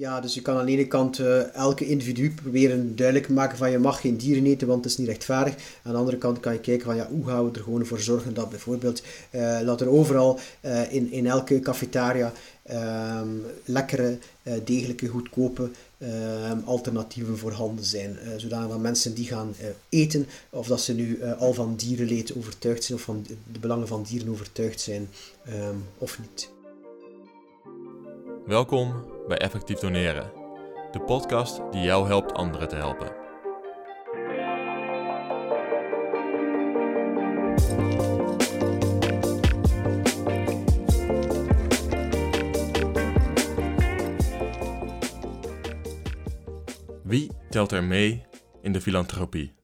Ja, dus je kan aan de ene kant uh, elke individu proberen duidelijk te maken van je mag geen dieren eten, want het is niet rechtvaardig. Aan de andere kant kan je kijken van ja, hoe gaan we er gewoon voor zorgen dat bijvoorbeeld, uh, dat er overal uh, in, in elke cafetaria um, lekkere, degelijke, goedkope um, alternatieven voorhanden zijn. zodat mensen die gaan eten, of dat ze nu al van dierenleed overtuigd zijn, of van de belangen van dieren overtuigd zijn, um, of niet. Welkom bij Effectief Doneren, de podcast die jou helpt anderen te helpen. Wie telt er mee in de filantropie?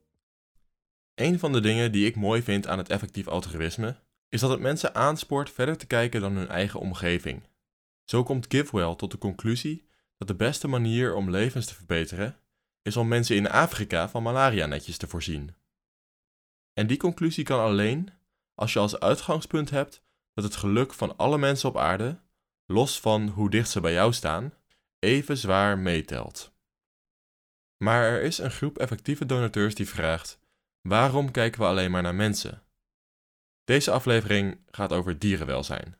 Een van de dingen die ik mooi vind aan het effectief altruïsme is dat het mensen aanspoort verder te kijken dan hun eigen omgeving zo komt Givewell tot de conclusie dat de beste manier om levens te verbeteren is om mensen in Afrika van malaria-netjes te voorzien. En die conclusie kan alleen als je als uitgangspunt hebt dat het geluk van alle mensen op aarde, los van hoe dicht ze bij jou staan, even zwaar meetelt. Maar er is een groep effectieve donateurs die vraagt: waarom kijken we alleen maar naar mensen? Deze aflevering gaat over dierenwelzijn.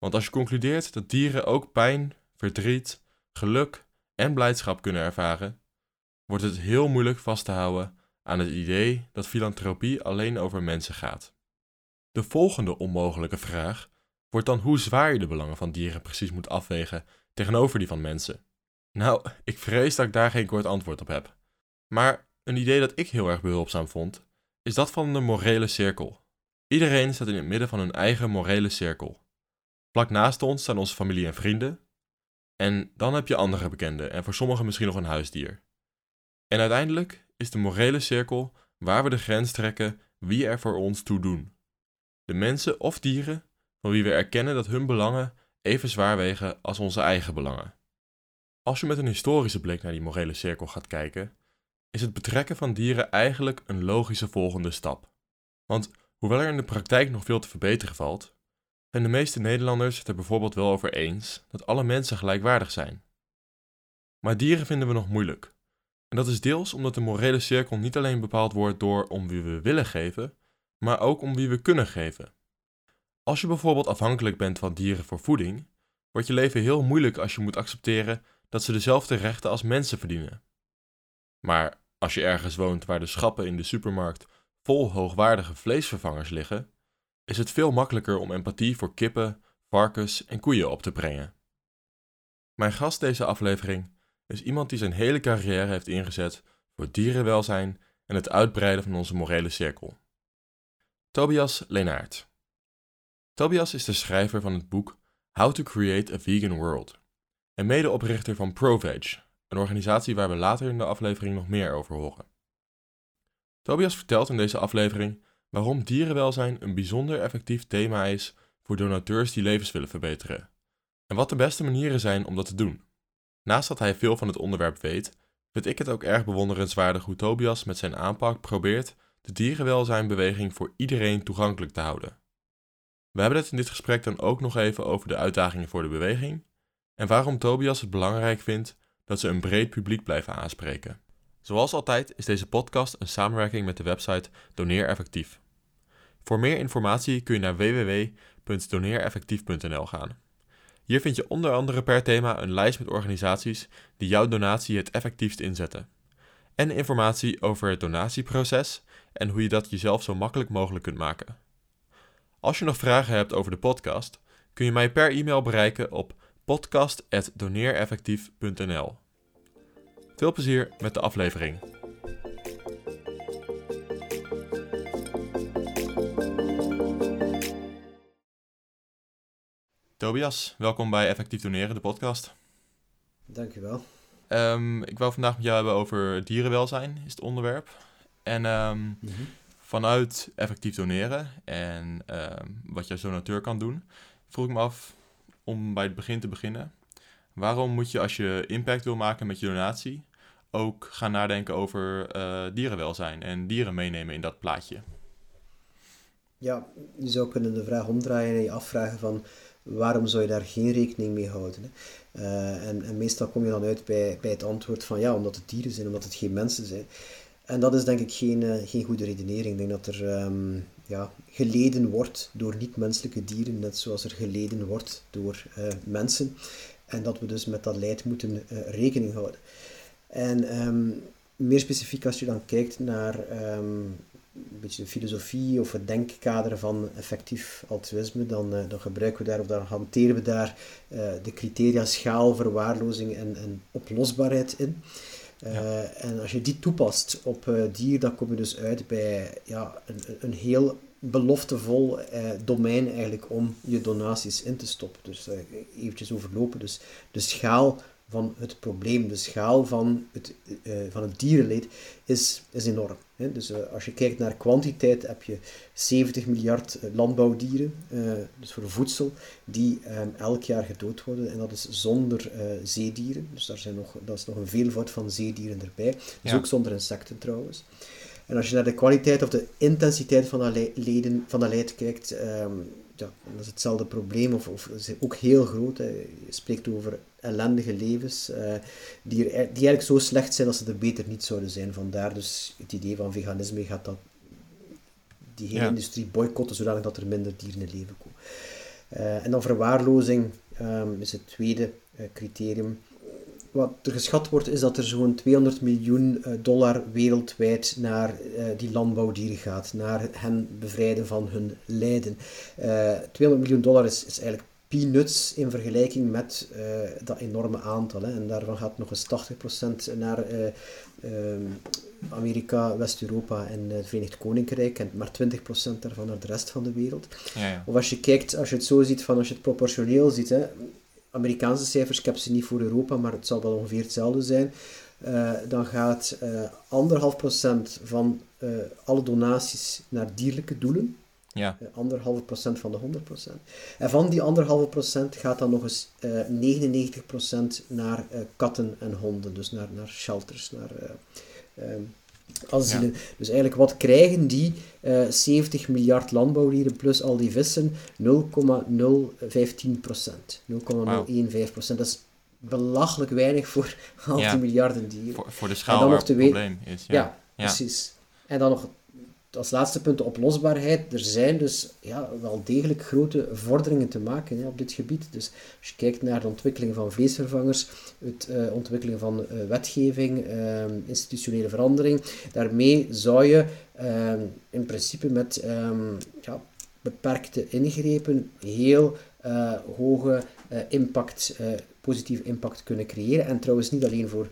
Want als je concludeert dat dieren ook pijn, verdriet, geluk en blijdschap kunnen ervaren, wordt het heel moeilijk vast te houden aan het idee dat filantropie alleen over mensen gaat. De volgende onmogelijke vraag wordt dan hoe zwaar je de belangen van dieren precies moet afwegen tegenover die van mensen. Nou, ik vrees dat ik daar geen kort antwoord op heb. Maar een idee dat ik heel erg behulpzaam vond, is dat van de morele cirkel. Iedereen staat in het midden van hun eigen morele cirkel. Vlak naast ons staan onze familie en vrienden. En dan heb je andere bekenden en voor sommigen misschien nog een huisdier. En uiteindelijk is de morele cirkel waar we de grens trekken wie er voor ons toe doen. De mensen of dieren van wie we erkennen dat hun belangen even zwaar wegen als onze eigen belangen. Als je met een historische blik naar die morele cirkel gaat kijken, is het betrekken van dieren eigenlijk een logische volgende stap. Want hoewel er in de praktijk nog veel te verbeteren valt, zijn de meeste Nederlanders het er bijvoorbeeld wel over eens dat alle mensen gelijkwaardig zijn. Maar dieren vinden we nog moeilijk. En dat is deels omdat de morele cirkel niet alleen bepaald wordt door om wie we willen geven, maar ook om wie we kunnen geven. Als je bijvoorbeeld afhankelijk bent van dieren voor voeding, wordt je leven heel moeilijk als je moet accepteren dat ze dezelfde rechten als mensen verdienen. Maar als je ergens woont waar de schappen in de supermarkt vol hoogwaardige vleesvervangers liggen, is het veel makkelijker om empathie voor kippen, varkens en koeien op te brengen. Mijn gast deze aflevering is iemand die zijn hele carrière heeft ingezet voor dierenwelzijn en het uitbreiden van onze morele cirkel. Tobias Leenaert. Tobias is de schrijver van het boek How to Create a Vegan World en medeoprichter van ProVeg, een organisatie waar we later in de aflevering nog meer over horen. Tobias vertelt in deze aflevering waarom dierenwelzijn een bijzonder effectief thema is voor donateurs die levens willen verbeteren. En wat de beste manieren zijn om dat te doen. Naast dat hij veel van het onderwerp weet, vind ik het ook erg bewonderenswaardig hoe Tobias met zijn aanpak probeert de dierenwelzijnbeweging voor iedereen toegankelijk te houden. We hebben het in dit gesprek dan ook nog even over de uitdagingen voor de beweging en waarom Tobias het belangrijk vindt dat ze een breed publiek blijven aanspreken. Zoals altijd is deze podcast een samenwerking met de website Doneer Effectief. Voor meer informatie kun je naar www.doneereffectief.nl gaan. Hier vind je onder andere per thema een lijst met organisaties die jouw donatie het effectiefst inzetten. En informatie over het donatieproces en hoe je dat jezelf zo makkelijk mogelijk kunt maken. Als je nog vragen hebt over de podcast, kun je mij per e-mail bereiken op podcast.doneereffectief.nl. Veel plezier met de aflevering. Tobias, welkom bij Effectief Doneren, de podcast. Dankjewel. Um, ik wil vandaag met jou hebben over dierenwelzijn, is het onderwerp. En um, vanuit effectief doneren en um, wat je als donateur kan doen, vroeg ik me af om bij het begin te beginnen. Waarom moet je als je impact wil maken met je donatie, ook gaan nadenken over uh, dierenwelzijn en dieren meenemen in dat plaatje. Ja, je zou kunnen de vraag omdraaien en je afvragen van waarom zou je daar geen rekening mee houden? Hè? Eh, en, en, meestal kom je dan uit bij, bij het antwoord van ja, omdat het dieren zijn, omdat het geen mensen zijn. En dat is denk ik geen, uh, geen goede redenering. Ik denk dat er um, ja, geleden wordt door niet-menselijke dieren, net zoals er geleden wordt door mensen. En dat we dus met dat leid moeten rekening houden. En um, meer specifiek als je dan kijkt naar um, een beetje de filosofie of het denkkader van effectief altruïsme, dan, uh, dan gebruiken we daar of dan hanteren we daar uh, de criteria schaal, verwaarlozing en, en oplosbaarheid in. Uh, ja. En als je die toepast op dier, dan kom je dus uit bij ja, een, een heel beloftevol domein eigenlijk om je donaties in te stoppen. Dus eventjes overlopen. Dus de schaal van het probleem, de schaal van het, uh, van het dierenleed, is, is enorm. Hè? Dus uh, als je kijkt naar kwantiteit, heb je 70 miljard uh, landbouwdieren, dus voor voedsel, die um, elk jaar gedood worden. En dat is zonder zeedieren. Dus daar zijn nog, dat is nog een veelvoud van zeedieren erbij. Dus ja. ook zonder insecten trouwens. En als je naar de kwaliteit of de intensiteit van dat, leden, van dat leid kijkt, um, ja, dat is hetzelfde probleem, of, of is ook heel groot. Hè. Je spreekt over ellendige levens, uh, die, er, die eigenlijk zo slecht zijn dat ze er beter niet zouden zijn. Vandaar dus het idee van veganisme gaat dat die hele industrie boycotten, zodat er minder dieren in leven komen. Uh, en dan verwaarlozing um, is het tweede uh, criterium. Wat er geschat wordt, is dat er zo'n 200 miljoen dollar wereldwijd naar die landbouwdieren gaat, naar hen bevrijden van hun lijden. 200 miljoen dollar is, is eigenlijk peanuts in vergelijking met uh, dat enorme aantal. Hè. En daarvan gaat nog eens 80% naar uh, uh, Amerika, West-Europa en het Verenigd Koninkrijk en maar 20% daarvan naar de rest van de wereld. Ja, ja. Of als je kijkt, als je het zo ziet, van als je het proportioneel ziet, hè, Amerikaanse cijfers, ik heb ze niet voor Europa, maar het zal wel ongeveer hetzelfde zijn. dan gaat anderhalf procent van alle donaties naar dierlijke doelen. Ja. Eh, anderhalve procent van de 100 procent. En van die anderhalve procent gaat dan nog eens uh, 99 procent naar uh, katten en honden. Dus naar, naar shelters, naar uh, asielen. Ja. Dus eigenlijk wat krijgen die 70 miljard landbouwdieren plus al die vissen? 0,015 procent. 0,015 procent. Dat is belachelijk weinig voor al die miljarden dieren. Voor, voor de schaal waar het probleem is. Ja. ja, precies. En dan nog als laatste punt de oplosbaarheid. Er zijn dus ja, wel degelijk grote vorderingen te maken hè, op dit gebied. Dus als je kijkt naar de ontwikkeling van vleesvervangers, het uh, ontwikkeling van uh, wetgeving, uh, institutionele verandering, daarmee zou je ehm, in principe met ehm, ja, beperkte ingrepen heel eh, hoge impact, positieve impact kunnen creëren. En trouwens niet alleen voor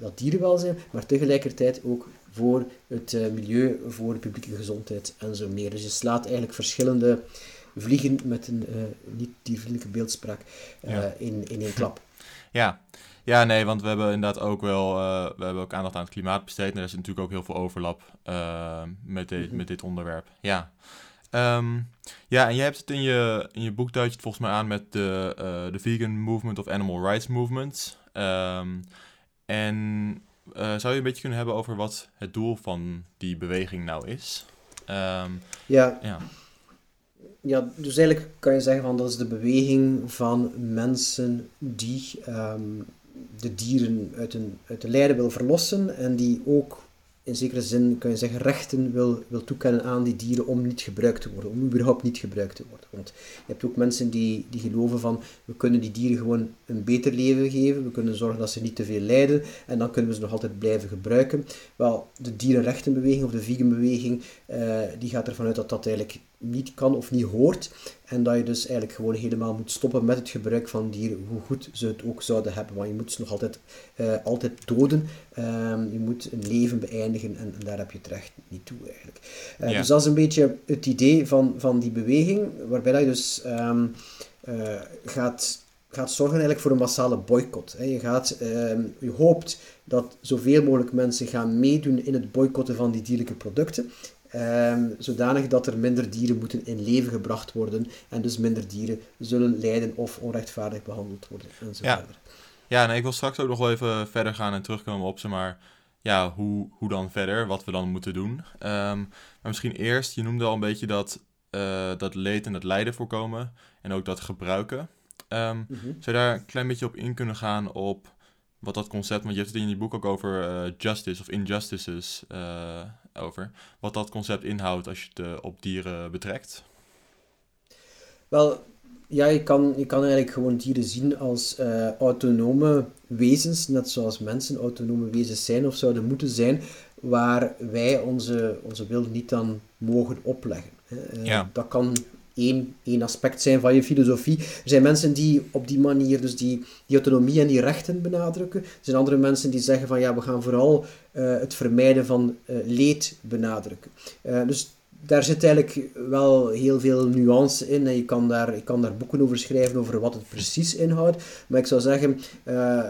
dat dierenwelzijn, maar tegelijkertijd ook voor het uh, milieu, voor de publieke gezondheid en zo meer. Dus je slaat eigenlijk verschillende vliegen met een uh, niet diervriendelijke beeldspraak ja. in, in één klap. Ja. ja, nee, want we hebben inderdaad ook wel we hebben ook aandacht aan het klimaat besteed. En er is natuurlijk ook heel veel overlap met, dit, mm -hmm. met dit onderwerp. Ja. Um, ja, en jij hebt het in je, in je boek duid je het volgens mij aan met de, de Vegan Movement of Animal Rights Movement. Um, en uh, zou je een beetje kunnen hebben over wat het doel van die beweging nou is? Um, ja. ja. Ja, dus eigenlijk kan je zeggen van dat is de beweging van mensen die um, de dieren uit, een, uit de lijden wil verlossen en die ook in zekere zin, kan je zeggen, rechten wil, wil toekennen aan die dieren om niet gebruikt te worden, om überhaupt niet gebruikt te worden. Want je hebt ook mensen die, die geloven van, we kunnen die dieren gewoon een beter leven geven, we kunnen zorgen dat ze niet te veel lijden en dan kunnen we ze nog altijd blijven gebruiken. Wel, de dierenrechtenbeweging of de veganbeweging, uh, die gaat ervan uit dat dat eigenlijk niet kan of niet hoort. En dat je dus eigenlijk gewoon helemaal moet stoppen met het gebruik van dieren, hoe goed ze het ook zouden hebben. Want je moet ze nog altijd, uh, altijd doden. Um, je moet een leven beëindigen en, en, daar heb je het recht niet toe eigenlijk. Uh, ja. Dus dat is een beetje het idee van, van die beweging, waarbij dat je dus um, uh, gaat, gaat zorgen eigenlijk voor een massale boycott. Je, gaat, um, je hoopt dat zoveel mogelijk mensen gaan meedoen in het boycotten van die dierlijke producten. Um, zodanig dat er minder dieren moeten in leven gebracht worden en dus minder dieren zullen lijden of onrechtvaardig behandeld worden enzovoort. Ja, ja nee, ik wil straks ook nog wel even verder gaan en terugkomen op ze, maar ja, hoe, hoe dan verder, wat we dan moeten doen. Um, maar misschien eerst, je noemde al een beetje dat, uh, dat leed en dat lijden voorkomen. En ook dat gebruiken. Um, Mhm. Zou je daar een klein beetje op in kunnen gaan op wat dat concept, want je hebt het in je boek ook over eh, justice of injustices eh, over, wat dat concept inhoudt als je het eh, op dieren betrekt? Wel, ja, je kan, je kan eigenlijk gewoon dieren zien als eh, autonome wezens, net zoals mensen autonome wezens zijn of zouden moeten zijn, waar wij onze, onze wil niet aan mogen opleggen. hè. Eh, Ja. Dat kan één, aspect zijn van je filosofie. Er zijn mensen die op die manier dus die, die autonomie en die rechten benadrukken. Er zijn andere mensen die zeggen van ja, we gaan vooral eh, het vermijden van eh, leed benadrukken. Eh, dus daar zit eigenlijk wel heel veel nuance in en je kan daar, je kan daar boeken over schrijven over wat het precies inhoudt. Maar ik zou zeggen,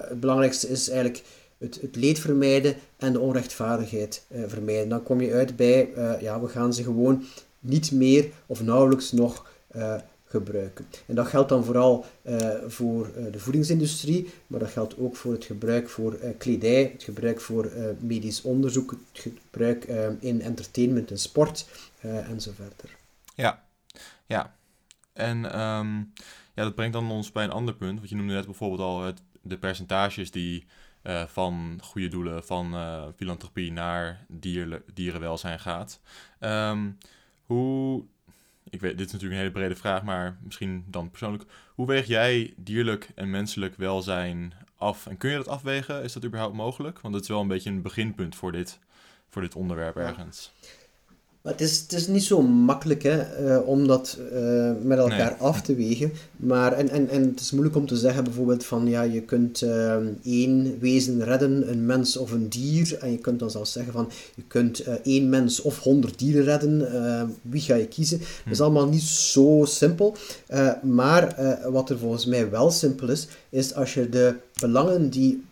het belangrijkste is eigenlijk het, het leed vermijden en de onrechtvaardigheid vermijden. Dan kom je uit bij, ja, we gaan ze gewoon niet meer of nauwelijks nog eh, gebruiken. En dat geldt dan vooral eh, voor eh, de voedingsindustrie, maar dat geldt ook voor het gebruik voor kledij, het gebruik voor medisch onderzoek, het gebruik in entertainment en sport en zo verder. Ja, ja. En ehm, ja, dat brengt dan ons bij een ander punt. Want je noemde net bijvoorbeeld al het, de percentages die van goede doelen, van filantropie naar dierle- dierenwelzijn gaat. Ehm, hoe, ik weet, dit is natuurlijk een hele brede vraag, maar misschien dan persoonlijk. Hoe weeg jij dierlijk en menselijk welzijn af? En kun je dat afwegen? Is dat überhaupt mogelijk? Want het is wel een beetje een beginpunt voor dit, voor dit onderwerp ergens. Maar het is, het is niet zo makkelijk hè, eh, om dat eh, met elkaar Nee. af te wegen. Maar, en, en, en het is moeilijk om te zeggen bijvoorbeeld van ja, je kunt eh, één wezen redden, een mens of een dier. En je kunt dan zelfs zeggen van je kunt eh, één mens of honderd dieren redden. wie ga je kiezen? Dat is allemaal niet zo simpel. Maar wat er volgens mij wel simpel is, is als je de belangen die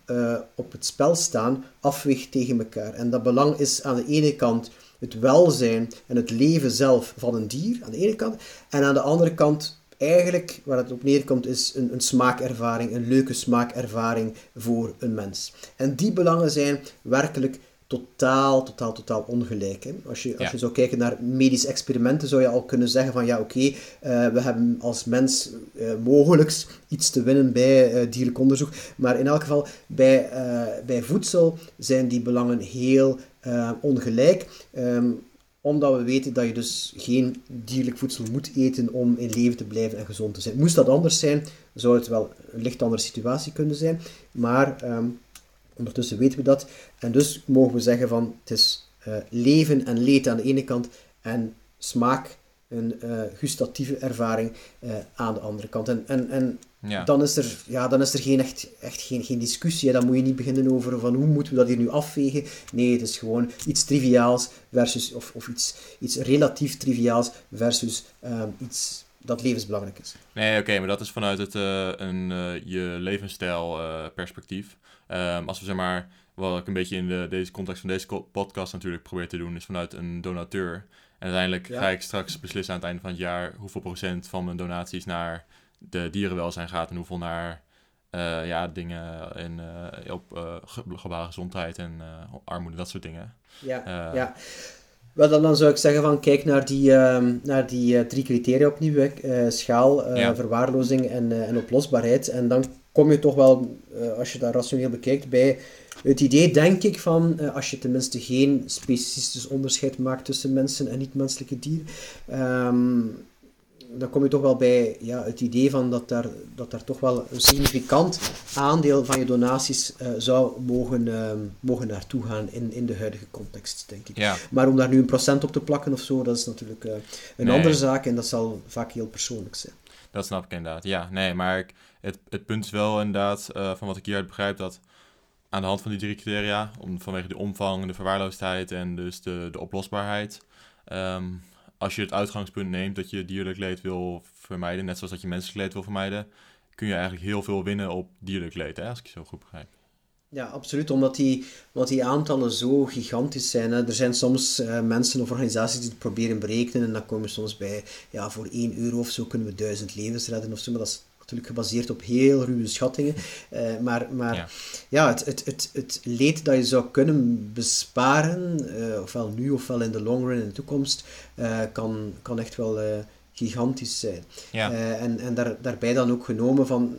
op het spel staan afweegt tegen elkaar. En dat belang is aan de ene kant het welzijn en het leven zelf van een dier, aan de ene kant. En aan de andere kant, eigenlijk, waar het op neerkomt, is een, een smaakervaring, een leuke smaakervaring voor een mens. En die belangen zijn werkelijk totaal, totaal, totaal ongelijk. Hè? Als, je, als Ja. je zou kijken naar medische experimenten, zou je al kunnen zeggen van ja, oké, eh, we hebben als mens eh mogelijks iets te winnen bij eh, dierlijk onderzoek. Maar in elk geval, bij, bij voedsel zijn die belangen heel eh, ongelijk. Ehm, omdat we weten dat je dus geen dierlijk voedsel moet eten om in leven te blijven en gezond te zijn. Moest dat anders zijn, zou het wel een licht andere situatie kunnen zijn. Maar ehm, ondertussen weten we dat. En dus mogen we zeggen van het is eh, leven en leed aan de ene kant en smaak, een eh, gustatieve ervaring eh, aan de andere kant. En, en, en Ja. dan is er, ja, dan is er geen, echt, echt geen, geen discussie. hè. Dan moet je niet beginnen over van hoe moeten we dat hier nu afwegen. Nee, het is gewoon iets triviaals versus, of, of iets, iets relatief triviaals versus ehm, iets dat levensbelangrijk is. Nee, oké, maar dat is vanuit het eh, een, eh, je levensstijl eh, perspectief. Ehm, als we zeg maar, wat ik een beetje in de, deze context van deze podcast natuurlijk probeer te doen, is vanuit een donateur. En uiteindelijk Ja. ga ik straks beslissen aan het einde van het jaar hoeveel procent van mijn donaties naar de dierenwelzijn gaat en hoeveel naar eh, ja, dingen in, eh, op eh, ge- globale gezondheid en eh, armoede, dat soort dingen. Ja, Eh. ja. Wel, dan, dan zou ik zeggen van kijk naar die, ehm, naar die eh, drie criteria opnieuw. Eh, schaal, eh, Ja. verwaarlozing en, eh, en oplosbaarheid. En dan kom je toch wel, eh, als je dat rationeel bekijkt, bij het idee, denk ik, van eh, als je tenminste geen specifisch onderscheid maakt tussen mensen en niet-menselijke dieren, ehm, dan kom je toch wel bij ja, het idee van dat daar, dat daar toch wel een significant aandeel van je donaties eh, zou mogen, ehm, mogen naartoe gaan in, in de huidige context, denk ik. Ja, Maar om daar nu een procent op te plakken of zo, dat is natuurlijk eh, een Nee. andere zaak en dat zal vaak heel persoonlijk zijn. Dat snap ik inderdaad. Ja, nee, maar ik, het, het punt is wel inderdaad, eh, van wat ik hieruit begrijp, dat aan de hand van die drie criteria, om, vanwege de omvang, de verwaarloosdheid en dus de, de oplosbaarheid, ehm, als je het uitgangspunt neemt dat je dierlijk leed wil vermijden, net zoals dat je menselijk leed wil vermijden, kun je eigenlijk heel veel winnen op dierlijk leed, hè, als ik je zo goed begrijp. Ja, absoluut, omdat die, omdat die aantallen zo gigantisch zijn. Hè. Er zijn soms eh, mensen of organisaties die het proberen berekenen en dan komen we soms bij, ja, voor 1 euro of zo kunnen we duizend levens redden of zo, maar dat is natuurlijk gebaseerd op heel ruwe schattingen. Eh, maar maar Ja. ja, het, het, het, het leed dat je zou kunnen besparen, eh, ofwel nu ofwel in de long run in de toekomst, eh, kan, kan echt wel gigantisch zijn. Ja. en en daar, daarbij dan ook genomen van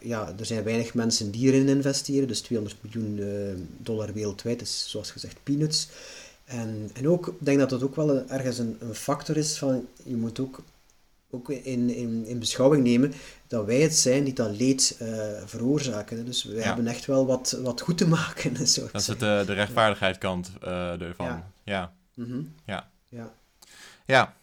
ja, er zijn weinig mensen die erin investeren, dus 200 miljoen dollar wereldwijd is zoals gezegd peanuts. En, en ook, ik denk dat dat ook wel ergens een, een factor is van, je moet ook ook in, in, in beschouwing nemen dat wij het zijn die dat leed uh, veroorzaken. Dus we hebben echt wel wat, wat goed te maken. Zo dat is het, uh, de rechtvaardigheidskant uh, ervan. Ja. Ja. Mm -hmm. ja. Ja. Ja.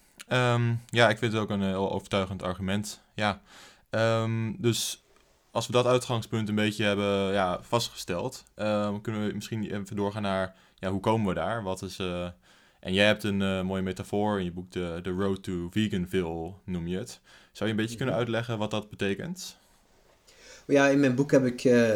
Um, ja, ik vind het ook een heel overtuigend argument. Ja. Um, dus als we dat uitgangspunt een beetje hebben ja, vastgesteld, um, kunnen we misschien even doorgaan naar ja, hoe komen we daar? Wat is en jij hebt een uh, mooie metafoor in je boek, de, de Road to Veganville noem je het. Zou je een beetje kunnen mhm. uitleggen wat dat betekent? Ja, in mijn boek heb ik uh,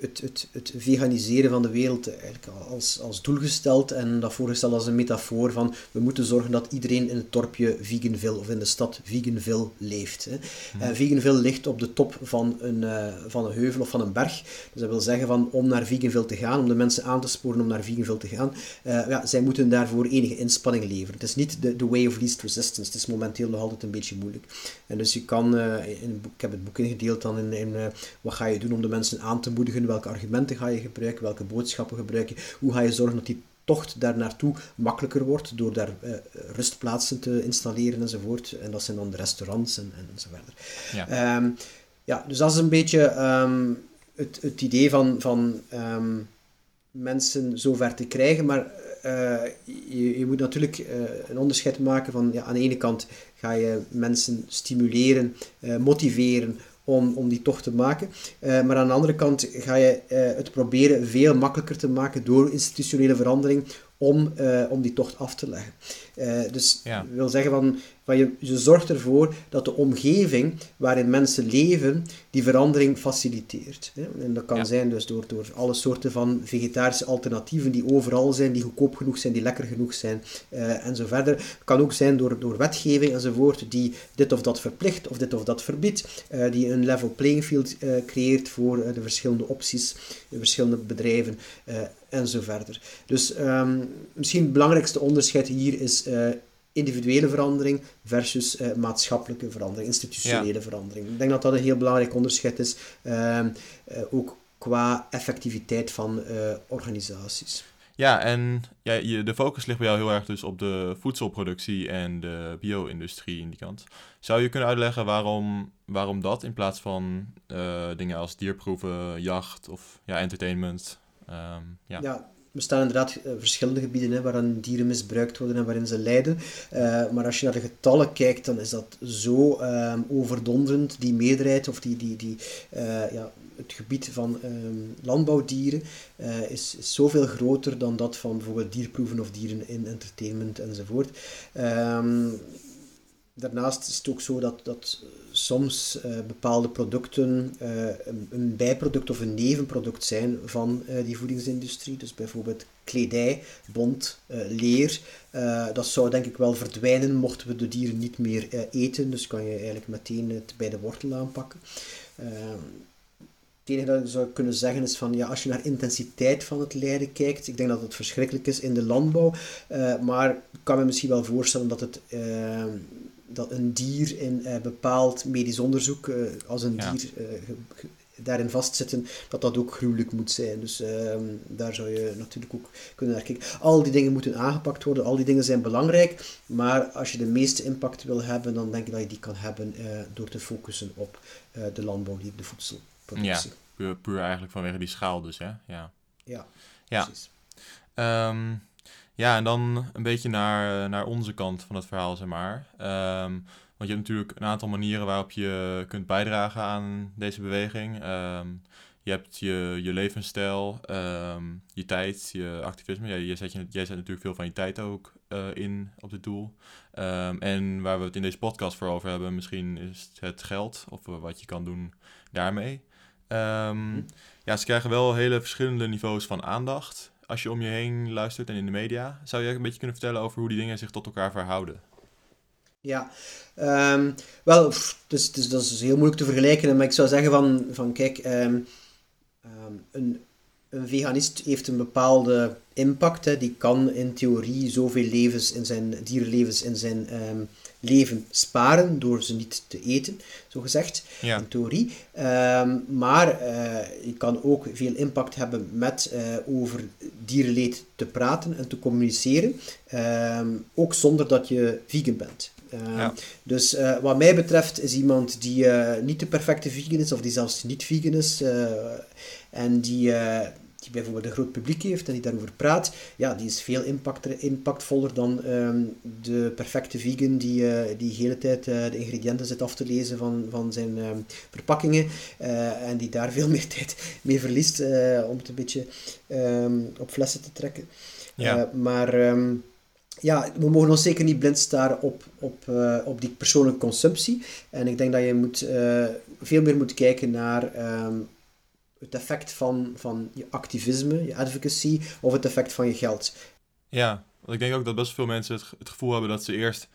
het, het, het veganiseren van de wereld eigenlijk als, als doel gesteld en dat voorgesteld als een metafoor van we moeten zorgen dat iedereen in het dorpje Veganville of in de stad Veganville leeft. Hè. Mm. En Veganville ligt op de top van een, uh, van een heuvel of van een berg. Dus dat wil zeggen van om naar Veganville te gaan, om de mensen aan te sporen om naar Veganville te gaan, uh, ja, zij moeten daarvoor enige inspanning leveren. Het is niet de, de way of least resistance, het is momenteel nog altijd een beetje moeilijk. En dus je kan, in, ik heb het boek ingedeeld dan in, in wat ga je doen om de mensen aan te moedigen? Welke argumenten ga je gebruiken? Welke boodschappen gebruik je? Hoe ga je zorgen dat die tocht daar naartoe makkelijker wordt door daar uh, rustplaatsen te installeren enzovoort. En dat zijn dan de restaurants en, en zo verder. Ja. Um, ja, dus dat is een beetje um, het, het idee van, van um, mensen zover te krijgen, maar uh, je, je, moet natuurlijk uh, een onderscheid maken van ja, aan de ene kant ga je mensen stimuleren, motiveren om, om die tocht te maken. Uh, maar aan de andere kant ga je uh, het proberen veel makkelijker te maken door institutionele verandering om, uh, om die tocht af te leggen. dus ja. dat wil zeggen van maar je, je zorgt ervoor dat de omgeving waarin mensen leven, die verandering faciliteert. En dat kan zijn dus door, door alle soorten van vegetarische alternatieven die overal zijn, die goedkoop genoeg zijn, die lekker genoeg zijn uh, en zo verder. Het kan ook zijn door, door wetgeving enzovoort die dit of dat verplicht of dit of dat verbiedt, die een level playing field creëert voor de verschillende opties, de verschillende bedrijven en zo verder. Dus um, misschien het belangrijkste onderscheid hier is individuele verandering versus uh, maatschappelijke verandering, institutionele verandering. Ik denk dat dat een heel belangrijk onderscheid is, uh, uh, ook qua effectiviteit van organisaties. Ja, en ja, je, de focus ligt bij jou heel erg dus op de voedselproductie en de bio-industrie in die kant. Zou je kunnen uitleggen waarom, waarom dat in plaats van dingen als dierproeven, jacht of ja, entertainment? Um, ja. ja, bestaan inderdaad uh, verschillende gebieden hè, waarin dieren misbruikt worden en waarin ze lijden. Uh, maar als je naar de getallen kijkt, dan is dat zo um, overdonderend, die meerderheid of die, die, die, uh, ja, het gebied van um, landbouwdieren is, zoveel groter dan dat van bijvoorbeeld dierproeven of dieren in entertainment enzovoort. Daarnaast is het ook zo dat, dat soms uh, bepaalde producten uh, een, een, bijproduct of een nevenproduct zijn van uh, die voedingsindustrie. Dus bijvoorbeeld kledij, bont, leer. dat zou denk ik wel verdwijnen mochten we de dieren niet meer eten. Dus kan je eigenlijk meteen het bij de wortel aanpakken. Het enige dat ik zou kunnen zeggen is van ja, als je naar intensiteit van het lijden kijkt, ik denk dat het verschrikkelijk is in de landbouw, maar ik kan me misschien wel voorstellen dat het dat een dier in uh, bepaald medisch onderzoek, uh, als een ja. dier uh, daarin vastzitten, dat dat ook gruwelijk moet zijn. Dus ehm, daar zou je natuurlijk ook kunnen naar kijken. Al die dingen moeten aangepakt worden, al die dingen zijn belangrijk, maar als je de meeste impact wil hebben, dan denk ik dat je die kan hebben door te focussen op de landbouw, de voedselproductie. Ja, puur, puur, eigenlijk vanwege die schaal dus, hè? Ja, ja, ja. precies. Um, ja, en dan een beetje naar, naar onze kant van het verhaal, zeg maar. Um, want je hebt natuurlijk een aantal manieren waarop je kunt bijdragen aan deze beweging. Um, je hebt je, je levensstijl, um, je tijd, je activisme. Ja, je zet je, jij zet natuurlijk veel van je tijd ook uh, in op dit doel. en waar we het in deze podcast voor over hebben, misschien is het geld of wat je kan doen daarmee. Hm. Ja, ze krijgen wel hele verschillende niveaus van aandacht als je om je heen luistert en in de media. Zou je een beetje kunnen vertellen over hoe die dingen zich tot elkaar verhouden? Ja, um, wel, dus, dus, dat is heel moeilijk te vergelijken. Maar ik zou zeggen van, van kijk, um, um, een, een veganist heeft een bepaalde impact. Hè. Die kan in theorie zoveel levens in zijn, dierenlevens in zijn ehm, leven sparen door ze niet te eten, zo gezegd, Ja. in theorie. Ehm, maar eh, je kan ook veel impact hebben met eh, over dierenleed te praten en te communiceren, ehm, ook zonder dat je vegan bent. Ehm, Ja. Dus eh, wat mij betreft is iemand die niet de perfecte vegan is, of die zelfs niet vegan is, en die, die bijvoorbeeld een groot publiek heeft en die daarover praat, ja, die is veel impact, impactvoller dan ehm, de perfecte vegan die, eh, die de hele tijd eh, de ingrediënten zit af te lezen van, van zijn ehm, verpakkingen eh, en die daar veel meer tijd mee verliest om het een beetje ehm, op flessen te trekken. Ja. Maar ja, we mogen ons zeker niet blind staren op, op, op die persoonlijke consumptie. En ik denk dat je moet, veel meer moet kijken naar het effect van, van je activisme, je advocacy, of het effect van je geld. Ja, want ik denk ook dat best veel mensen het, ge- het gevoel hebben dat ze eerst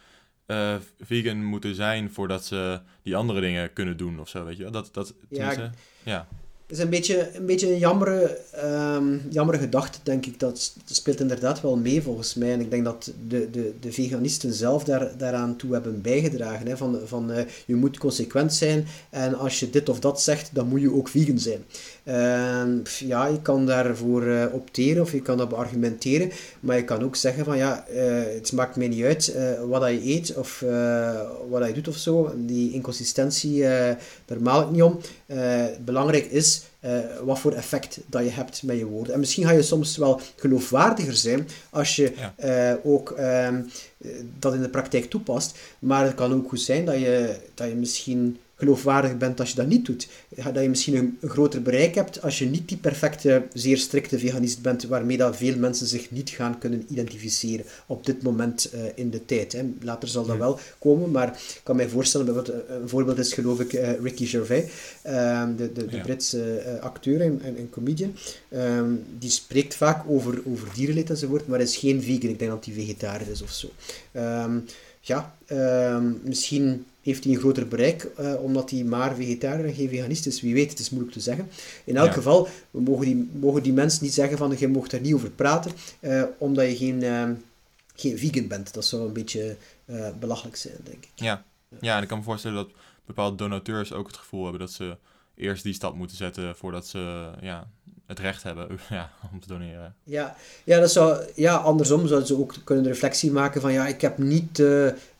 eh, vegan moeten zijn voordat ze die andere dingen kunnen doen of zo, weet je? Dat, dat, Ja, ja. Is een beetje een, beetje een jammere, ehm, gedachte, denk ik. Dat, dat speelt inderdaad wel mee, volgens mij. En ik denk dat de, de, de veganisten zelf daar, daaraan toe hebben bijgedragen. Hè? Van, van eh, je moet consequent zijn en als je dit of dat zegt, dan moet je ook vegan zijn. Ehm, ja, je kan daarvoor eh, opteren of je kan dat beargumenteren. Maar je kan ook zeggen van ja, eh, het maakt mij niet uit eh, wat je eet of wat je doet of zo. Die inconsistentie, daar maal ik niet om. Belangrijk is wat voor effect dat je hebt met je woorden. En misschien ga je soms wel geloofwaardiger zijn als je Ja. ook ehm, eh, dat in de praktijk toepast. Maar het kan ook goed zijn dat je, dat je misschien geloofwaardig bent als je dat niet doet. Dat je misschien een, een groter bereik hebt als je niet die perfecte, zeer strikte veganist bent, waarmee dat veel mensen zich niet gaan kunnen identificeren op dit moment eh, in de tijd. Hè. Later zal dat Ja. wel komen, maar ik kan mij voorstellen, bijvoorbeeld, eh, een voorbeeld is geloof ik eh, Ricky Gervais, ehm, de, de, de Ja. Britse acteur en, en, en comedian. Ehm, die spreekt vaak over, over dierenleed enzovoort, maar is geen vegan. Ik denk dat hij vegetariër is of zo. Ehm, ja, misschien heeft hij een groter bereik, eh, omdat hij maar vegetariër en geen veganist is. Wie weet, het is moeilijk te zeggen. In elk Ja. geval, we mogen die, mogen die mensen niet zeggen van, je mocht er niet over praten, eh, omdat je geen, ehm, geen vegan bent. Dat zou een beetje belachelijk zijn, denk ik. Ja. ja, en ik kan me voorstellen dat bepaalde donateurs ook het gevoel hebben dat ze eerst die stap moeten zetten voordat ze ja, het recht hebben ja, om te doneren. Ja, ja, dat zou, ja, andersom zouden ze ook kunnen de reflectie maken van ja, ik heb niet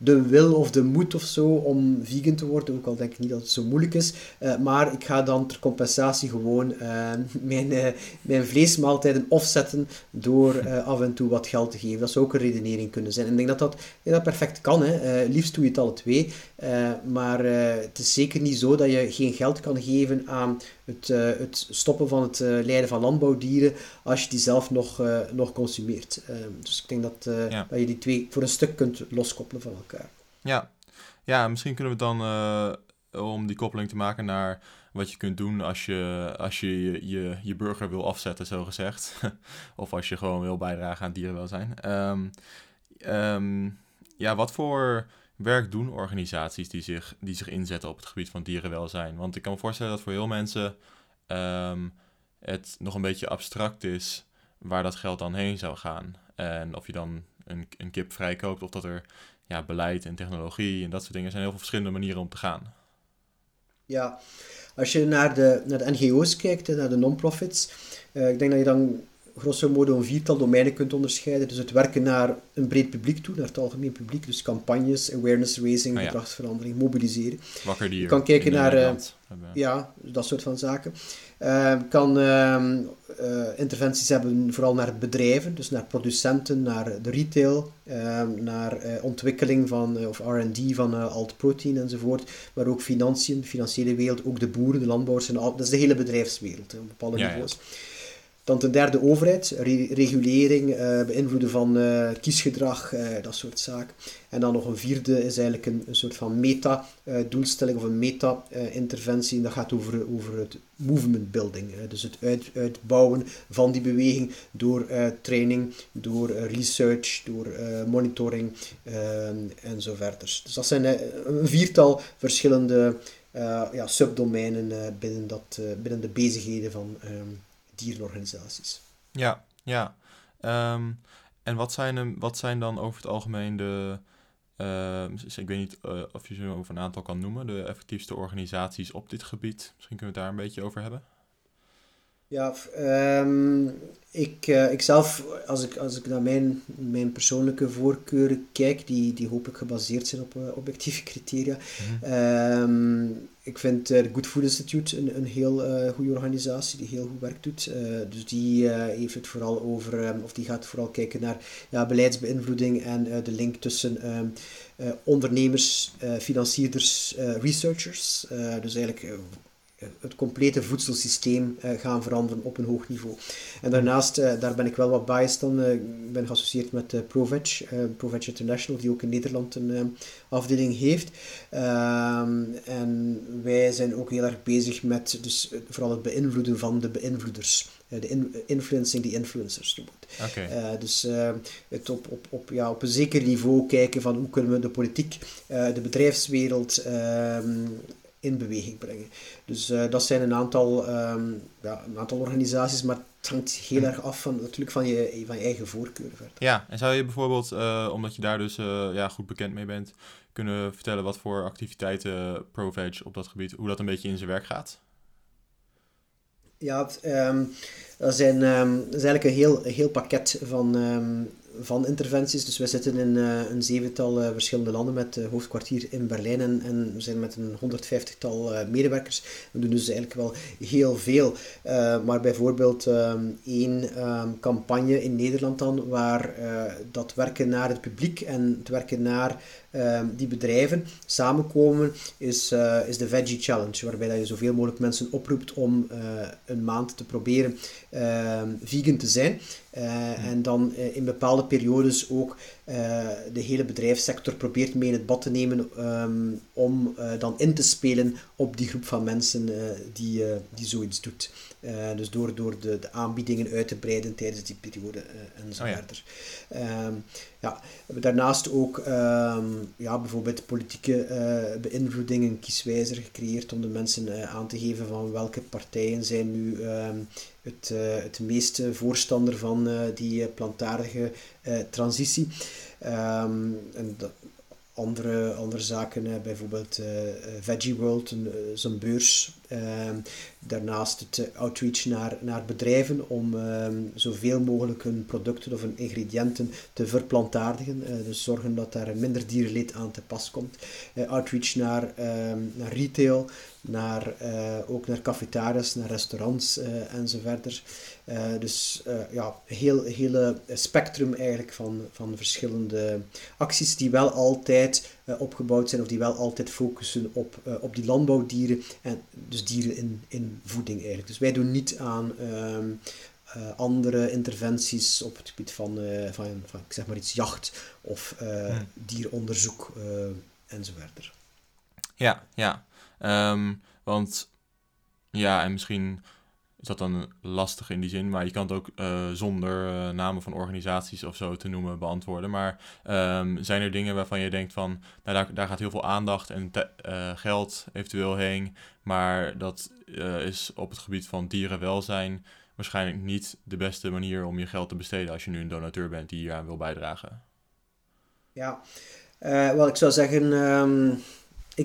de wil of de moed of zo om vegan te worden, ook al denk ik niet dat het zo moeilijk is, eh, maar ik ga dan ter compensatie gewoon eh, mijn, eh, mijn vleesmaaltijden offsetten door af en toe wat geld te geven. Dat zou ook een redenering kunnen zijn. En ik denk dat dat, denk dat perfect kan. Hè. Liefst doe je het alle twee, maar het is zeker niet zo dat je geen geld kan geven aan het, het stoppen van het lijden van landbouwdieren als je die zelf nog, nog consumeert. Dus ik denk dat, Ja. dat je die twee voor een stuk kunt loskoppelen van elkaar. Ja, ja misschien kunnen we het dan, eh, om die koppeling te maken naar wat je kunt doen als je als je, je, je, burger wil afzetten, zo gezegd. of als je gewoon wil bijdragen aan dierenwelzijn. Ehm ehm, ja, wat voor werk doen organisaties die zich, die zich inzetten op het gebied van dierenwelzijn? Want ik kan me voorstellen dat voor heel mensen ehm, het nog een beetje abstract is waar dat geld dan heen zou gaan. En of je dan een, een kip vrijkoopt of dat er ja, beleid en technologie en dat soort dingen. Zijn heel veel verschillende manieren om te gaan. Ja, als je naar de, naar de NGO's kijkt, naar de non-profits, eh, ik denk dat je dan grosso modo een viertal domeinen kunt onderscheiden. Dus het werken naar een breed publiek toe, naar het algemeen publiek. Dus campagnes, awareness raising, Ah, ja. gedragsverandering, mobiliseren. Wakker. Je kan kijken naar, eh, Ja, dat soort van zaken. Eh, kan ehm, eh, interventies hebben vooral naar bedrijven, dus naar producenten, naar de retail, ehm, naar ontwikkeling van, of R&D van alt-protein enzovoort, maar ook financiën, de financiële wereld, ook de boeren, de landbouwers, en al, dat is de hele bedrijfswereld hè, op bepaalde Ja, ja. Dan ten derde overheid, re- regulering, eh, beïnvloeden van eh, kiesgedrag, eh, dat soort zaken. En dan nog een vierde is eigenlijk een, soort van meta-doelstelling of een meta-interventie. en dat gaat over, over het movement building. dus het uit, uitbouwen van die beweging door training, door research, door monitoring en. Dus dat zijn een viertal verschillende ja, subdomeinen binnen, dat, binnen de bezigheden van ehm, dierenorganisaties. Ja, ja. Ehm, en wat zijn, wat zijn dan over het algemeen de, uh, ik weet niet uh, of je ze over een aantal kan noemen, de effectiefste organisaties op dit gebied. Misschien kunnen we het daar een beetje over hebben. Ja, um, ik, uh, ik zelf, als ik, als ik naar mijn, mijn persoonlijke voorkeuren kijk, die, die hopelijk gebaseerd zijn op uh, objectieve criteria. Mm -hmm. ik vind het Good Food Institute een, een heel uh, goede organisatie die heel goed werk doet. dus die heeft het vooral over, um, of die gaat vooral kijken naar ja, beleidsbeïnvloeding en de link tussen ondernemers, financierders, researchers. dus eigenlijk het complete voedselsysteem uh, gaan veranderen op een hoog niveau. En daarnaast, uh, daar ben ik wel wat biased. Uh, ik ben geassocieerd met ProVeg, ProVeg International, die ook in Nederland een afdeling heeft. Ehm, en wij zijn ook heel erg bezig met dus, vooral het beïnvloeden van de beïnvloeders. de in, influencing the influencers Okay. dus het op, op, op, ja, op een zeker niveau kijken van hoe kunnen we de politiek, de bedrijfswereld ehm, in beweging brengen. Dus uh, dat zijn een aantal, um, ja, een aantal organisaties, maar het hangt heel erg af van, natuurlijk van je, van je eigen voorkeur. Verder. Ja, en zou je bijvoorbeeld, uh, omdat je daar dus uh, ja, goed bekend mee bent, kunnen vertellen wat voor activiteiten ProVeg op dat gebied, hoe dat een beetje in zijn werk gaat? Ja, um, dat, zijn, um, dat is eigenlijk een heel, heel pakket van, van interventies. Dus we zitten in uh, een zevental uh, verschillende landen met uh, hoofdkwartier in Berlijn en, en, we zijn met een 150-tal medewerkers. We doen dus eigenlijk wel heel veel. maar bijvoorbeeld um, één um, campagne in Nederland dan, waar dat werken naar het publiek en het werken naar uh, die bedrijven samenkomen, is, uh, is de Veggie Challenge, waarbij je zoveel mogelijk mensen oproept om uh, een maand te proberen ehm, vegan te zijn. En dan in bepaalde periodes ook de hele bedrijfssector probeert mee in het bad te nemen um, om dan in te spelen op die groep van mensen die, die zoiets doet. Dus door, door de, de, aanbiedingen uit te breiden tijdens die periode en zo oh ja. verder. Um, ja, we hebben daarnaast ook um, ja, bijvoorbeeld politieke uh, beïnvloedingen, kieswijzer gecreëerd om de mensen aan te geven van welke partijen zijn nu um, het, het meeste voorstander van die plantaardige transitie. en dat, andere, andere zaken, bijvoorbeeld uh, Veggie World, zo'n beurs. Ehm, daarnaast het outreach naar, naar bedrijven om ehm, zoveel mogelijk hun producten of hun ingrediënten te verplantaardigen. Dus zorgen dat daar minder dierenleed aan te pas komt. outreach naar, ehm, naar retail, naar, ook naar cafetaria's, naar restaurants enzovoort. Uh, dus uh, ja, heel hele spectrum eigenlijk van, van verschillende acties die wel altijd uh, opgebouwd zijn of die wel altijd focussen op, op die landbouwdieren en dus dieren in, in voeding eigenlijk. Dus wij doen niet aan ehm, andere interventies op het gebied van, van, van ik zeg maar iets jacht of hmm. dieronderzoek enzovoort. Ja, ja. Um, want ja, en misschien is dat dan lastig in die zin. Maar je kan het ook uh, zonder uh, namen van organisaties of zo te noemen beantwoorden. Maar um, zijn er dingen waarvan je denkt van, nou daar, daar gaat heel veel aandacht en uh, geld eventueel heen. Maar dat is op het gebied van dierenwelzijn waarschijnlijk niet de beste manier om je geld te besteden als je nu een donateur bent die hier aan wil bijdragen. Ja, wel ik zou zeggen... Um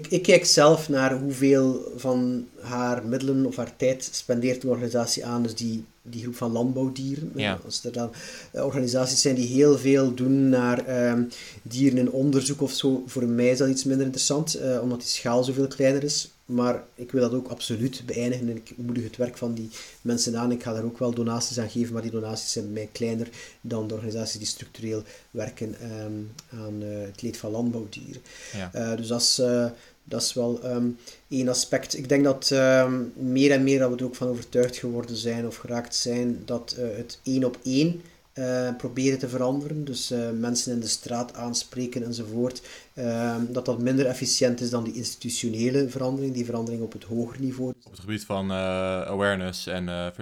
ik, kijk zelf naar hoeveel van haar middelen of haar tijd spendeert een organisatie aan, dus die, die groep van landbouwdieren. Ja. Als er dan eh, organisaties zijn die heel veel doen naar um, dieren in onderzoek of zo, voor mij is dat iets minder interessant, uh, omdat die schaal zoveel kleiner is. Maar ik wil dat ook absoluut beëindigen en ik moedig het werk van die mensen aan. Ik ga daar ook wel donaties aan geven, maar die donaties zijn bij mij kleiner dan de organisaties die structureel werken um, aan uh, het leed van landbouwdieren. Ja. Uh, dus dat is, uh, dat is wel um, één aspect. Ik denk dat um, meer en meer dat we er ook van overtuigd geworden zijn of geraakt zijn dat het één op één uh, proberen te veranderen. Dus uh, mensen in de straat aanspreken enzovoort. Uh, dat dat minder efficiënt is dan die institutionele verandering, die verandering op het hoger niveau. Op het gebied van awareness en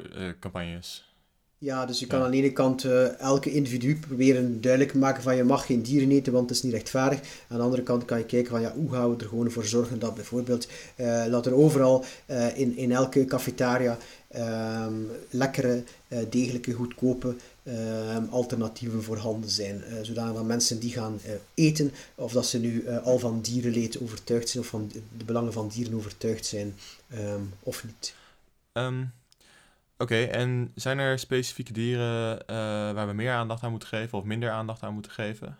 campagnes. Ja, dus je kan aan de ene kant uh, elke individu proberen duidelijk te maken van je mag geen dieren eten, want het is niet rechtvaardig. Aan de andere kant kan je kijken van ja, hoe gaan we er gewoon voor zorgen dat bijvoorbeeld, uh, laat er overal uh, in, in elke cafetaria um, lekkere, degelijke, goedkope um, alternatieven voorhanden zijn. zodanig dat mensen die gaan eten, of dat ze nu al van dierenleed overtuigd zijn, of van de belangen van dieren overtuigd zijn, um, of niet. Um Oké, en zijn er specifieke dieren uh, waar we meer aandacht aan moeten geven of minder aandacht aan moeten geven?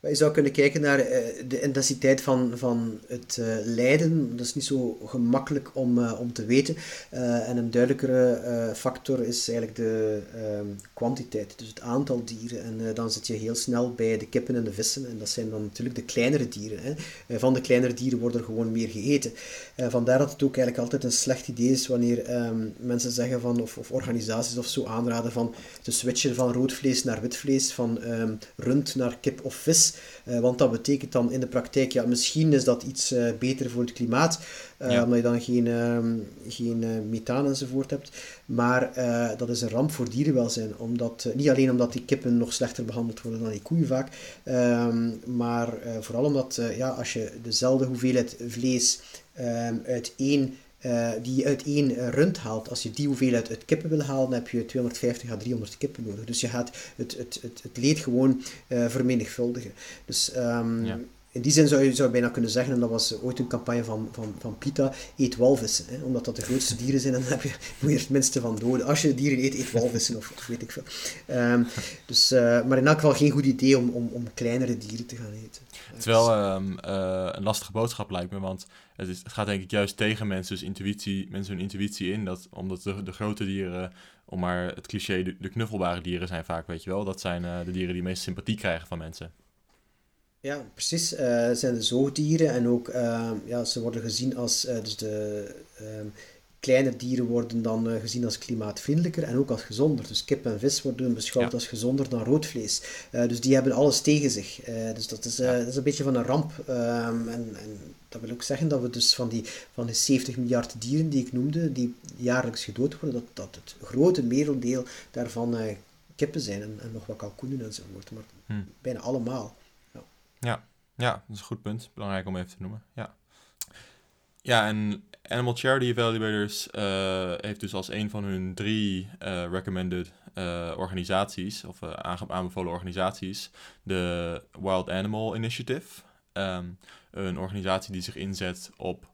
Je zou kunnen kijken naar uh, de intensiteit van, van het uh, lijden. Dat is niet zo gemakkelijk om, uh, om te weten. en een duidelijkere factor is eigenlijk de ehm, kwantiteit, dus het aantal dieren. En dan zit je heel snel bij de kippen en de vissen. En dat zijn dan natuurlijk de kleinere dieren. Hè. van de kleinere dieren wordt er gewoon meer gegeten. vandaar dat het ook eigenlijk altijd een slecht idee is wanneer um, mensen zeggen van, of, of organisaties of zo aanraden van te switchen van rood vlees naar wit vlees, van um, rund naar kip of vis. Uh, want dat betekent dan in de praktijk, ja, misschien is dat iets uh, beter voor het klimaat, uh, ja. omdat je dan geen, ehm, geen methaan enzovoort hebt. Maar dat is een ramp voor dierenwelzijn. Omdat, niet alleen omdat die kippen nog slechter behandeld worden dan die koeien vaak, ehm, maar vooral omdat ja, als je dezelfde hoeveelheid vlees ehm, uit één uh, die je uit één uh, rund haalt. Als je die hoeveelheid uit kippen wil halen, dan heb je 250 à 300 kippen nodig. Dus je gaat het, het, het, het leed gewoon uh, vermenigvuldigen. Dus um, ja. in die zin zou je zou bijna kunnen zeggen, en dat was ooit een campagne van, van, van PITA, eet walvissen. Hè? Omdat dat de grootste dieren zijn en dan heb je, moet je er het minste van doden. Als je dieren eet, eet walvissen of, of weet ik veel. Um, dus, maar in elk geval geen goed idee om, om, om kleinere dieren te gaan eten. Het is wel um, een lastige boodschap lijkt me, want het, het gaat denk ik juist tegen mensen, dus intuïtie, mensen hun intuïtie in. Dat, omdat de, de grote dieren, om maar het cliché, de, knuffelbare dieren zijn vaak, weet je wel. Dat zijn uh, de dieren die meest sympathie krijgen van mensen. Ja, precies. Uh, zijn de zoogdieren en ook, uh, ja, ze worden gezien als, dus de ehm, kleine dieren worden dan uh, gezien als klimaatvriendelijker en ook als gezonder. Dus kip en vis worden beschouwd ja. als gezonder dan rood vlees. Uh, dus die hebben alles tegen zich. Uh, dus dat is, ja. dat is een beetje van een ramp. Um, en, en, dat wil ook zeggen dat we dus van die, van de 70 miljard dieren die ik noemde, die jaarlijks gedood worden, dat, dat het grote merendeel daarvan kippen zijn en, en, nog wat kalkoenen enzovoort. Maar hm. bijna allemaal. Ja. ja. Ja, dat is een goed punt. Belangrijk om even te noemen. Ja. Ja, en Animal Charity Evaluators uh, heeft dus als een van hun drie uh, recommended uh, organisaties, of aanbevolen organisaties, de Wild Animal Initiative. Um, een organisatie die zich inzet op,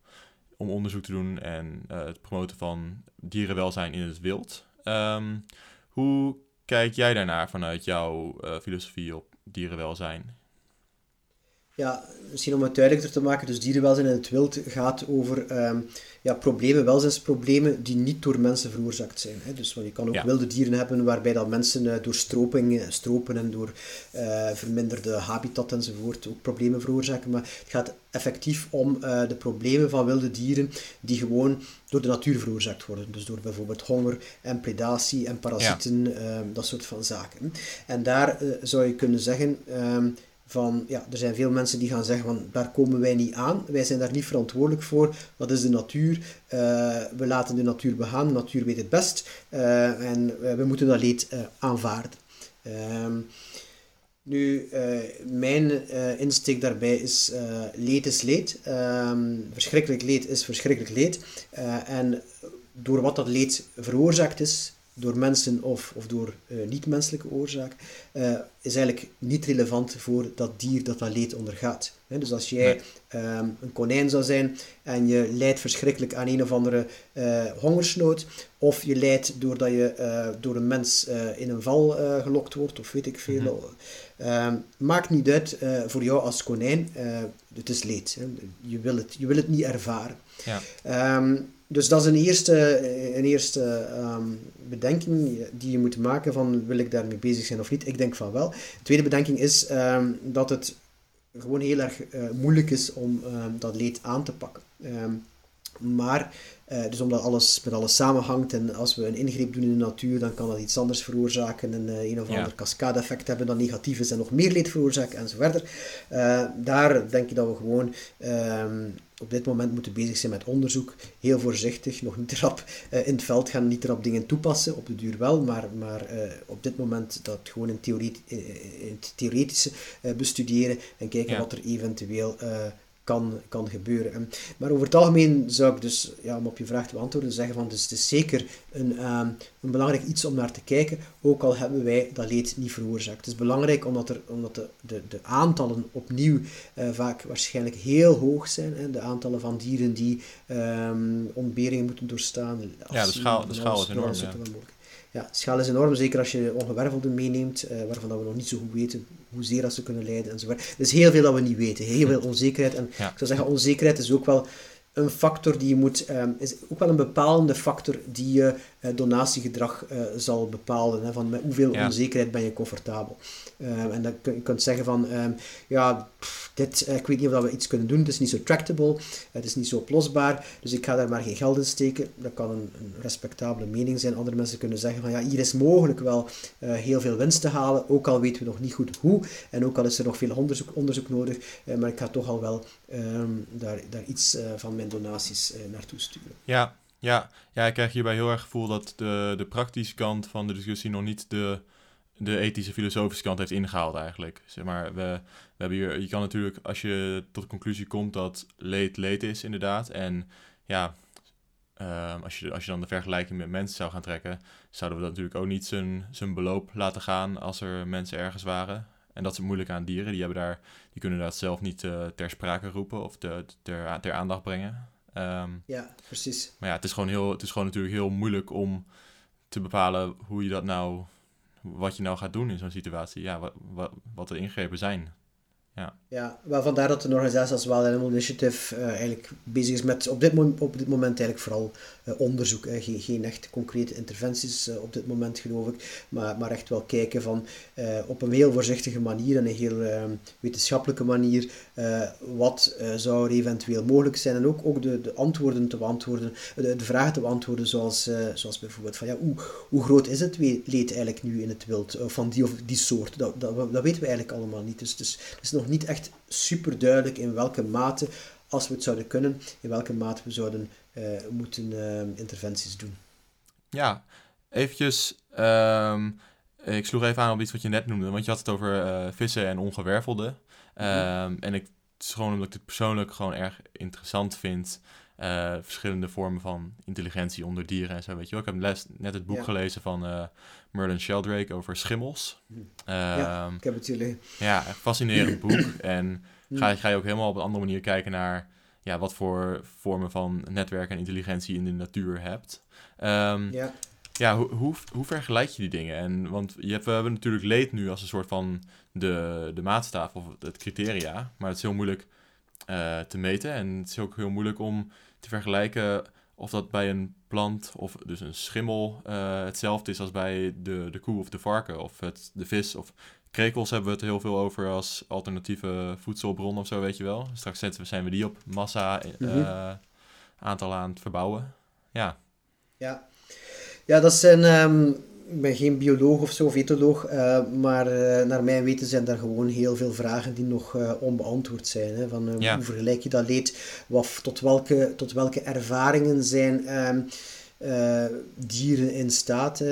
om onderzoek te doen en het promoten van dierenwelzijn in het wild. Um, hoe kijk jij daarnaar vanuit jouw filosofie op dierenwelzijn? Ja, misschien om het duidelijker te maken, dus dierenwelzijn in het wild gaat over um, ja, problemen, welzijnsproblemen die niet door mensen veroorzaakt zijn. Hè. Dus want je kan ook ja. wilde dieren hebben waarbij dat mensen uh, door stroping, stropen en door uh, verminderde habitat enzovoort ook problemen veroorzaken. Maar het gaat effectief om uh, de problemen van wilde dieren die gewoon door de natuur veroorzaakt worden. Dus door bijvoorbeeld honger en predatie en parasieten, ja. dat soort van zaken. En daar zou je kunnen zeggen... Um, van, ja, er zijn veel mensen die gaan zeggen van, daar komen wij niet aan, wij zijn daar niet verantwoordelijk voor, dat is de natuur, uh, we laten de natuur begaan, de natuur weet het best, uh, en we moeten dat leed uh, aanvaarden. Ehm, nu, mijn insteek daarbij is, leed is leed, ehm, verschrikkelijk leed is verschrikkelijk leed, en door wat dat leed veroorzaakt is, door mensen of, of door uh, niet-menselijke oorzaak, uh, is eigenlijk niet relevant voor dat dier dat dat leed ondergaat. He, dus als jij nee. um, een konijn zou zijn en je lijdt verschrikkelijk aan een of andere uh, hongersnood, of je lijdt doordat je door een mens in een val gelokt wordt, of weet ik veel. Mm -hmm. maakt niet uit voor jou als konijn, het is leed. Je, wil het, je wil het niet ervaren. Ja. Um, dus dat is een eerste, een eerste um, bedenking die je moet maken van wil ik daarmee bezig zijn of niet. Ik denk van wel. De tweede bedenking is um, dat het gewoon heel erg uh, moeilijk is om um, dat leed aan te pakken. maar dus omdat alles met alles samenhangt en als we een ingreep doen in de natuur, dan kan dat iets anders veroorzaken en een of ander cascade-effect hebben dat negatief is en nog meer leed veroorzaken en zo verder. daar denk ik dat we gewoon ehm, op dit moment moeten bezig zijn met onderzoek. Heel voorzichtig, nog niet erop uh, in het veld gaan, niet erop dingen toepassen. Op de duur wel, maar, maar op dit moment dat gewoon in, theorie, in het theoretische bestuderen en kijken ja. wat er eventueel kan, kan gebeuren. Maar over het algemeen zou ik dus, ja, om op je vraag te beantwoorden, zeggen van dus het is zeker een, um, een belangrijk iets om naar te kijken, ook al hebben wij dat leed niet veroorzaakt. Het is belangrijk omdat, er, omdat de, de, de aantallen opnieuw uh, vaak waarschijnlijk heel hoog zijn. Hè, de aantallen van dieren die um, ontberingen moeten doorstaan. Ja, de schaal, de schaal is enorm. Ja ja, schaal is enorm, zeker als je ongewervelden meeneemt, uh, waarvan dat we nog niet zo goed weten hoezeer dat ze kunnen leiden enzovoort. Er is heel veel dat we niet weten, heel veel onzekerheid. En ik zou zeggen, onzekerheid is ook wel een factor die je moet, um, is ook wel een bepalende factor die je donatiegedrag uh, zal bepalen. Hè, van met hoeveel onzekerheid ben je comfortabel. Um, en dan kun je kunt zeggen van, um, ja, pff, dit, uh, ik weet niet of we iets kunnen doen, het is niet zo tractable, het is niet zo oplosbaar, dus ik ga daar maar geen geld in steken. Dat kan een, een respectabele mening zijn. Andere mensen kunnen zeggen van, ja, hier is mogelijk wel heel veel winst te halen, ook al weten we nog niet goed hoe, en ook al is er nog veel onderzoek, onderzoek nodig, maar ik ga toch al wel daar, daar iets van mijn donaties naartoe sturen. Ja, ja, ja, ik krijg hierbij heel erg het gevoel dat de, de praktische kant van de discussie nog niet de, de ethische, filosofische kant heeft ingehaald eigenlijk. Zeg maar, we, we hebben hier, je kan natuurlijk, als je tot de conclusie komt dat leed leed is inderdaad, en ja, uh, als, je, als je dan de vergelijking met mensen zou gaan trekken, zouden we dat natuurlijk ook niet zijn, beloop laten gaan als er mensen ergens waren. En dat is moeilijk aan dieren. Die, hebben daar, die kunnen dat zelf niet uh, ter sprake roepen of te, ter, ter aandacht brengen. Um, ja, precies. Maar ja, het is, gewoon heel, het is gewoon natuurlijk heel moeilijk om te bepalen hoe je dat nou, wat je nou gaat doen in zo'n situatie. Ja, wat, wat, wat de ingrepen zijn. Ja, ja maar vandaar dat een organisatie als Wild Animal Initiative uh, eigenlijk bezig is met op dit, moment, op dit moment eigenlijk vooral uh, onderzoek. Geen, geen echt concrete interventies op dit moment geloof ik, maar, maar echt wel kijken van op een heel voorzichtige manier en een heel ehm, wetenschappelijke manier wat zou er eventueel mogelijk zijn en ook, ook de, de antwoorden te beantwoorden, de, de vragen te beantwoorden zoals, zoals bijvoorbeeld van ja, hoe, hoe groot is het leed eigenlijk nu in het wild van die of die soort? Dat, dat, dat weten we eigenlijk allemaal niet. Dus, dus is nog niet echt super duidelijk in welke mate, als we het zouden kunnen, in welke mate we zouden uh, moeten uh, interventies doen. Ja, eventjes. Um, ik sloeg even aan op iets wat je net noemde, want je had het over uh, vissen en ongewervelde. Um, en ik, het is gewoon omdat ik het persoonlijk gewoon erg interessant vind. Uh, verschillende vormen van intelligentie onder dieren en zo, weet je wel. Ik heb les, net het boek ja. gelezen van uh, Merlin Sheldrake over schimmels. Um, ja, ik heb het jullie. Ja, fascinerend boek. En ga, ga je ook helemaal op een andere manier kijken naar ja, wat voor vormen van netwerk en intelligentie in de natuur hebt. Um, ja, ja hoe, hoe, hoe vergelijk je die dingen? En, want je hebt, we hebben natuurlijk leed nu als een soort van de, de maatstaf of het criteria. Maar het is heel moeilijk uh, te meten. En het is ook heel moeilijk om te vergelijken of dat bij een plant of dus een schimmel uh, hetzelfde is als bij de, de koe of de varken of het, de vis of krekels hebben we het heel veel over als alternatieve voedselbron of zo, weet je wel. Straks zijn we die op massa uh, mm aantal aan het verbouwen. Ja. Ja, ja dat zijn um, ik ben geen bioloog of zo, of etoloog, uh, maar uh, naar mijn weten zijn daar gewoon heel veel vragen die nog uh, onbeantwoord zijn. Hè, van ja. hoe vergelijk je dat leed? Wat, tot, welke, tot welke ervaringen zijn ehm, dieren in staat?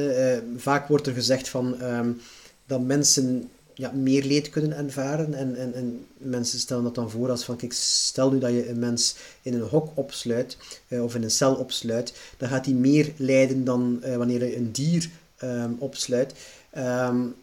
vaak wordt er gezegd van, um, dat mensen ja, meer leed kunnen ervaren. En, en, en mensen stellen dat dan voor als van, kijk, stel nu dat je een mens in een hok opsluit, of in een cel opsluit, dan gaat hij meer lijden dan wanneer je een dier um, opsluit. Um,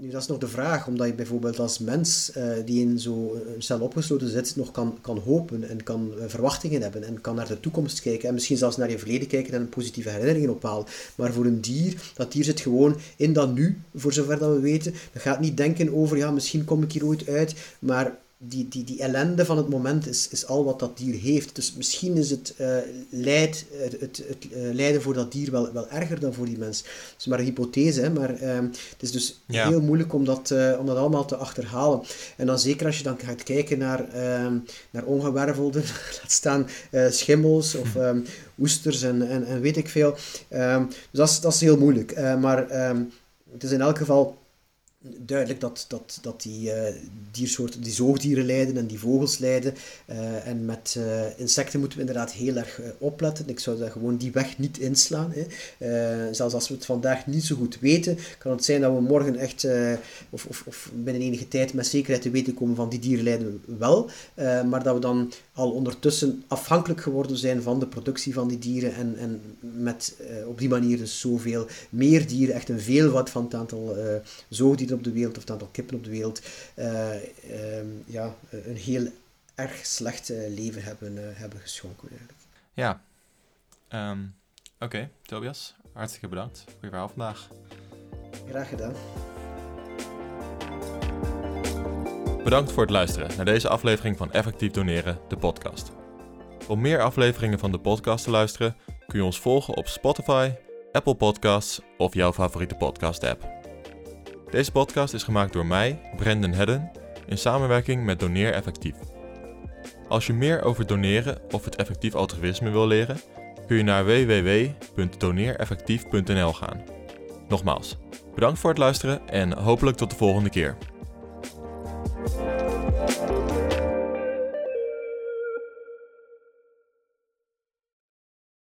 nu, dat is nog de vraag, omdat je bijvoorbeeld als mens uh, die in zo'n cel opgesloten zit, nog kan, kan hopen en kan uh, verwachtingen hebben en kan naar de toekomst kijken en misschien zelfs naar je verleden kijken en positieve herinneringen ophalen. Maar voor een dier, dat dier zit gewoon in dat nu, voor zover dat we weten. Dat gaat niet denken over, ja, misschien kom ik hier ooit uit, maar die, die, die ellende van het moment is, is al wat dat dier heeft. Dus misschien is het, uh, leid, het, het, het lijden voor dat dier wel, wel erger dan voor die mens. Het is maar een hypothese, hè, maar uh, het is dus heel moeilijk om dat, uh, om dat allemaal te achterhalen. En dan zeker als je dan gaat kijken naar, ehm, naar ongewervelden, laat staan schimmels of um, oesters en, en, en weet ik veel. Dus dat is, dat is heel moeilijk. maar het is in elk geval duidelijk dat, dat, dat die uh, diersoorten, die zoogdieren lijden en die vogels lijden. Uh, en met uh, insecten moeten we inderdaad heel erg opletten. Ik zou daar gewoon die weg niet inslaan. Hè. zelfs als we het vandaag niet zo goed weten, kan het zijn dat we morgen echt, of, of, of, binnen enige tijd met zekerheid te weten komen van die dieren lijden wel. maar dat we dan al ondertussen afhankelijk geworden zijn van de productie van die dieren en, en met op die manier dus zoveel meer dieren, echt een veelvoud van het aantal zoogdieren op de wereld of het aantal kippen op de wereld uh, ja, een heel erg slecht leven hebben, uh, hebben geschonken. Eigenlijk. Ja, um, oké. Okay. Tobias, hartstikke bedankt voor je verhaal vandaag. Graag gedaan. Bedankt voor het luisteren naar deze aflevering van Effectief Doneren, de podcast. Om meer afleveringen van de podcast te luisteren, kun je ons volgen op Spotify, Apple Podcasts of jouw favoriete podcast-app. Deze podcast is gemaakt door mij, Brendan Hedden, in samenwerking met Doneer Effectief. Als je meer over doneren of het effectief altruïsme wil leren, kun je naar www.doneereffectief.nl gaan. Nogmaals, bedankt voor het luisteren en hopelijk tot de volgende keer.